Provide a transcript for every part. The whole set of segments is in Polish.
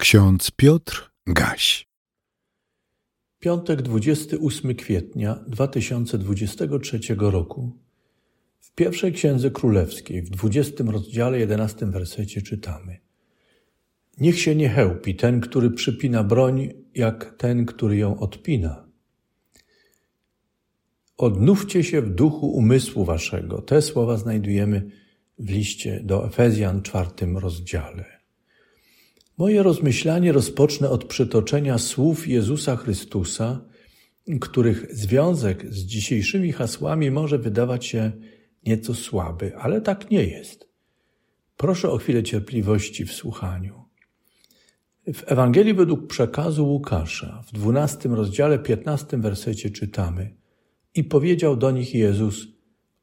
Ksiądz Piotr Gaś. Piątek 28 kwietnia 2023 roku. W pierwszej księdze królewskiej, w 20 rozdziale 11 wersecie czytamy: Niech się nie chełpi ten, który przypina broń, jak ten, który ją odpina. Odnówcie się w duchu umysłu waszego. Te słowa znajdujemy w liście do Efezjan, czwartym rozdziale. Moje rozmyślanie rozpocznę od przytoczenia słów Jezusa Chrystusa, których związek z dzisiejszymi hasłami może wydawać się nieco słaby, ale tak nie jest. Proszę o chwilę cierpliwości w słuchaniu. W Ewangelii według przekazu Łukasza, w dwunastym rozdziale, piętnastym wersecie czytamy: I powiedział do nich Jezus: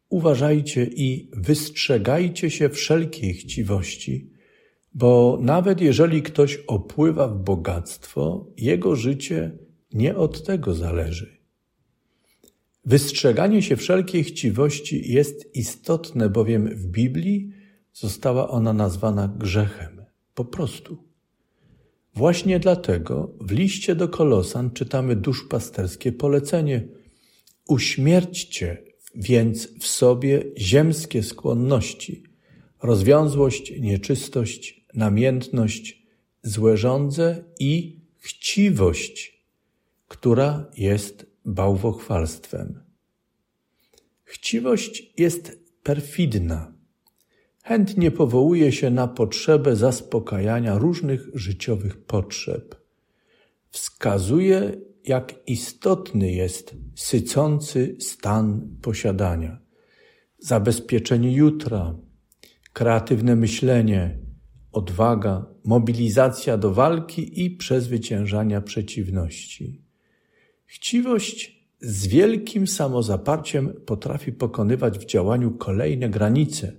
Uważajcie i wystrzegajcie się wszelkiej chciwości bo nawet jeżeli ktoś opływa w bogactwo, jego życie nie od tego zależy. Wystrzeganie się wszelkiej chciwości jest istotne, bowiem w Biblii została ona nazwana grzechem. Po prostu. Właśnie dlatego w liście do Kolosan czytamy duszpasterskie polecenie: Uśmierćcie więc w sobie ziemskie skłonności, rozwiązłość, nieczystość, namiętność, złe żądze i chciwość, która jest bałwochwalstwem. Chciwość jest perfidna. Chętnie powołuje się na potrzebę zaspokajania różnych życiowych potrzeb. Wskazuje, jak istotny jest sycący stan posiadania, zabezpieczenie jutra, kreatywne myślenie, odwaga, mobilizacja do walki i przezwyciężania przeciwności. Chciwość z wielkim samozaparciem potrafi pokonywać w działaniu kolejne granice,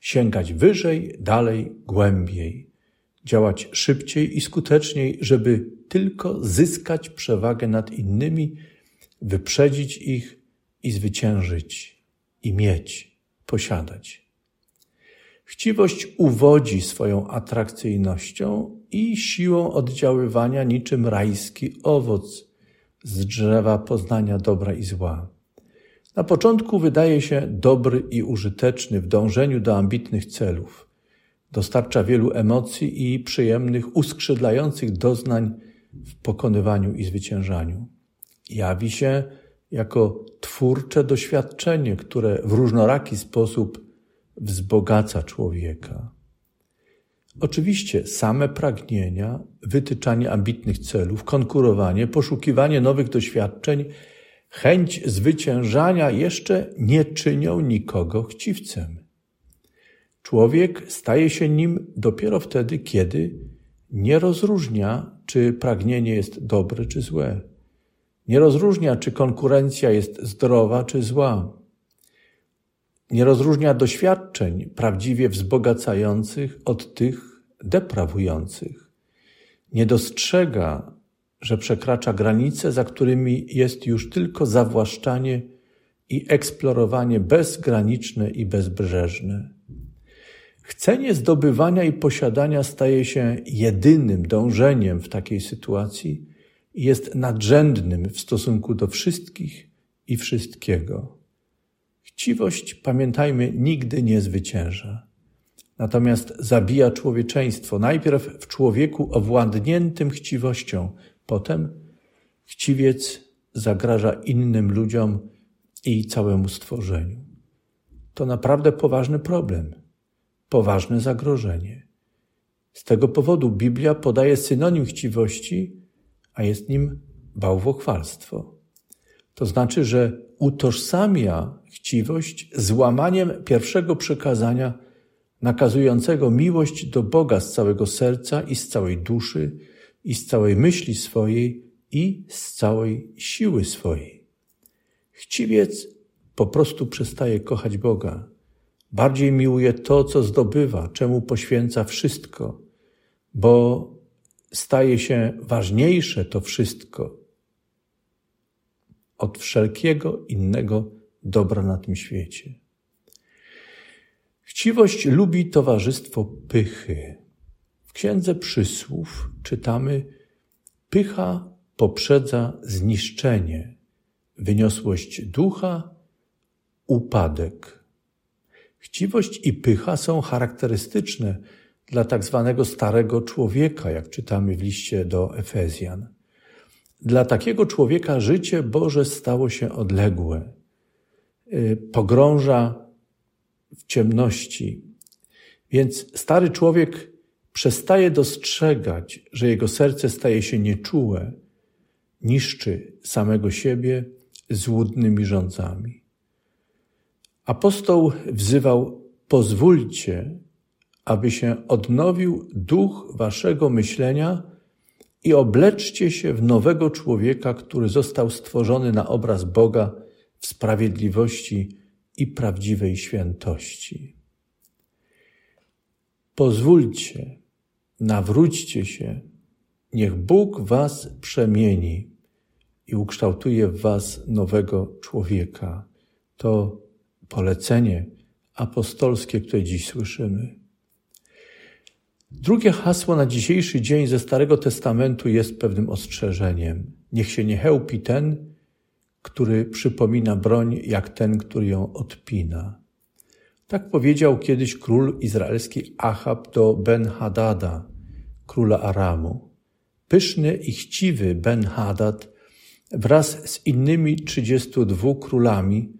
sięgać wyżej, dalej, głębiej, działać szybciej i skuteczniej, żeby tylko zyskać przewagę nad innymi, wyprzedzić ich i zwyciężyć, i mieć, posiadać. Chciwość uwodzi swoją atrakcyjnością i siłą oddziaływania niczym rajski owoc z drzewa poznania dobra i zła. Na początku wydaje się dobry i użyteczny w dążeniu do ambitnych celów. Dostarcza wielu emocji i przyjemnych, uskrzydlających doznań w pokonywaniu i zwyciężaniu. Jawi się jako twórcze doświadczenie, które w różnoraki sposób wzbogaca człowieka. Oczywiście same pragnienia, wytyczanie ambitnych celów, konkurowanie, poszukiwanie nowych doświadczeń, chęć zwyciężania jeszcze nie czynią nikogo chciwcem. Człowiek staje się nim dopiero wtedy, kiedy nie rozróżnia, czy pragnienie jest dobre czy złe. Nie rozróżnia, czy konkurencja jest zdrowa czy zła nie rozróżnia doświadczeń prawdziwie wzbogacających od tych deprawujących. Nie dostrzega, że przekracza granice, za którymi jest już tylko zawłaszczanie i eksplorowanie bezgraniczne i bezbrzeżne. Chcenie zdobywania i posiadania staje się jedynym dążeniem w takiej sytuacji i jest nadrzędnym w stosunku do wszystkich i wszystkiego. Chciwość, pamiętajmy, nigdy nie zwycięża. Natomiast zabija człowieczeństwo, najpierw w człowieku owładniętym chciwością, potem chciwiec zagraża innym ludziom i całemu stworzeniu. To naprawdę poważny problem, poważne zagrożenie. Z tego powodu Biblia podaje synonim chciwości, a jest nim bałwochwalstwo. To znaczy, że utożsamia chciwość z łamaniem pierwszego przykazania nakazującego miłość do Boga z całego serca i z całej duszy i z całej myśli swojej i z całej siły swojej. Chciwiec po prostu przestaje kochać Boga. Bardziej miłuje to, co zdobywa, czemu poświęca wszystko, bo staje się ważniejsze to wszystko od wszelkiego innego dobra na tym świecie. Chciwość lubi towarzystwo pychy. W księdze przysłów czytamy: Pycha poprzedza zniszczenie, wyniosłość ducha, upadek. Chciwość i pycha są charakterystyczne dla tak zwanego starego człowieka, jak czytamy w liście do Efezjan. Dla takiego człowieka życie Boże stało się odległe, pogrąża w ciemności. Więc stary człowiek przestaje dostrzegać, że jego serce staje się nieczułe, niszczy samego siebie złudnymi rządzami. Apostoł wzywał: Pozwólcie, aby się odnowił duch waszego myślenia i obleczcie się w nowego człowieka, który został stworzony na obraz Boga w sprawiedliwości i prawdziwej świętości. Pozwólcie, nawróćcie się, niech Bóg was przemieni i ukształtuje w was nowego człowieka. To polecenie apostolskie, które dziś słyszymy. Drugie hasło na dzisiejszy dzień ze Starego Testamentu jest pewnym ostrzeżeniem. Niech się nie chełpi ten, który przypomina broń, jak ten, który ją odpina. Tak powiedział kiedyś król izraelski Achab do Ben-Hadada, króla Aramu. Pyszny i chciwy Ben-Hadad wraz z innymi 32 królami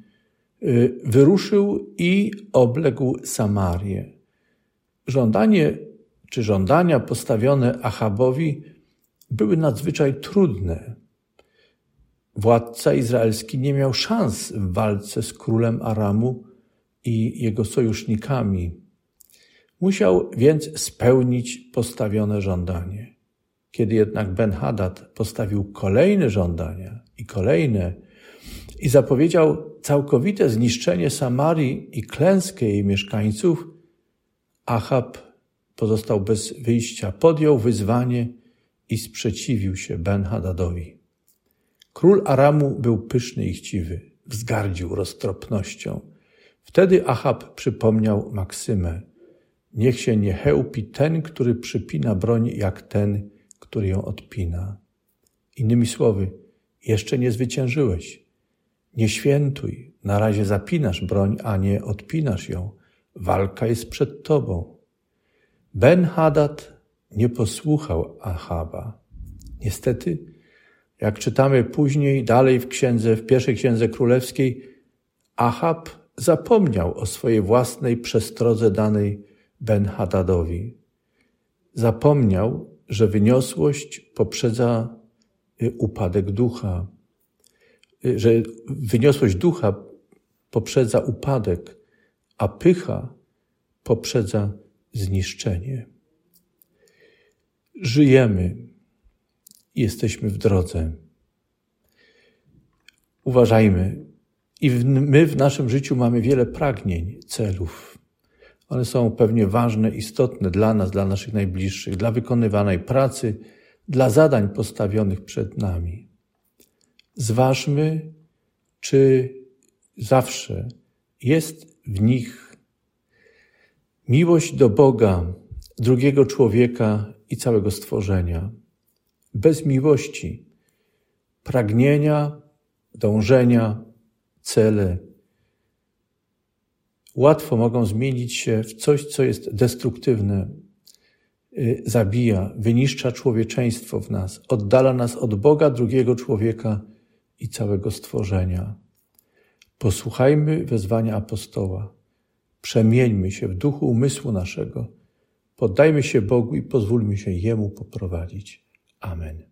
y, wyruszył i obległ Samarię. Żądanie czy żądania postawione Achabowi były nadzwyczaj trudne. Władca izraelski nie miał szans w walce z królem Aramu i jego sojusznikami. Musiał więc spełnić postawione żądanie. Kiedy jednak Ben-Hadad postawił kolejne żądania i kolejne i zapowiedział całkowite zniszczenie Samarii i klęskę jej mieszkańców, Achab pozostał bez wyjścia, podjął wyzwanie i sprzeciwił się Ben-Hadadowi. Król Aramu był pyszny i chciwy, wzgardził roztropnością. Wtedy Achab przypomniał Maksymę. Niech się nie chełpi ten, który przypina broń, jak ten, który ją odpina. Innymi słowy, jeszcze nie zwyciężyłeś. Nie świętuj, na razie zapinasz broń, a nie odpinasz ją. Walka jest przed tobą. Ben-Hadad nie posłuchał Achaba. Niestety, jak czytamy później, dalej w księdze, w pierwszej księdze królewskiej, Achab zapomniał o swojej własnej przestrodze danej Ben-Hadadowi. Zapomniał, że wyniosłość poprzedza y, upadek ducha, y, że wyniosłość ducha poprzedza upadek, a pycha poprzedza zniszczenie. Żyjemy, jesteśmy w drodze. Uważajmy. I my w naszym życiu mamy wiele pragnień, celów. One są pewnie ważne, istotne dla nas, dla naszych najbliższych, dla wykonywanej pracy, dla zadań postawionych przed nami. Zważmy, czy zawsze jest w nich Miłość do Boga, drugiego człowieka i całego stworzenia. Bez miłości, pragnienia, dążenia, cele łatwo mogą zmienić się w coś, co jest destruktywne, y, zabija, wyniszcza człowieczeństwo w nas, oddala nas od Boga, drugiego człowieka i całego stworzenia. Posłuchajmy wezwania apostoła. Przemieńmy się w duchu umysłu naszego. Poddajmy się Bogu i pozwólmy się Jemu poprowadzić. Amen.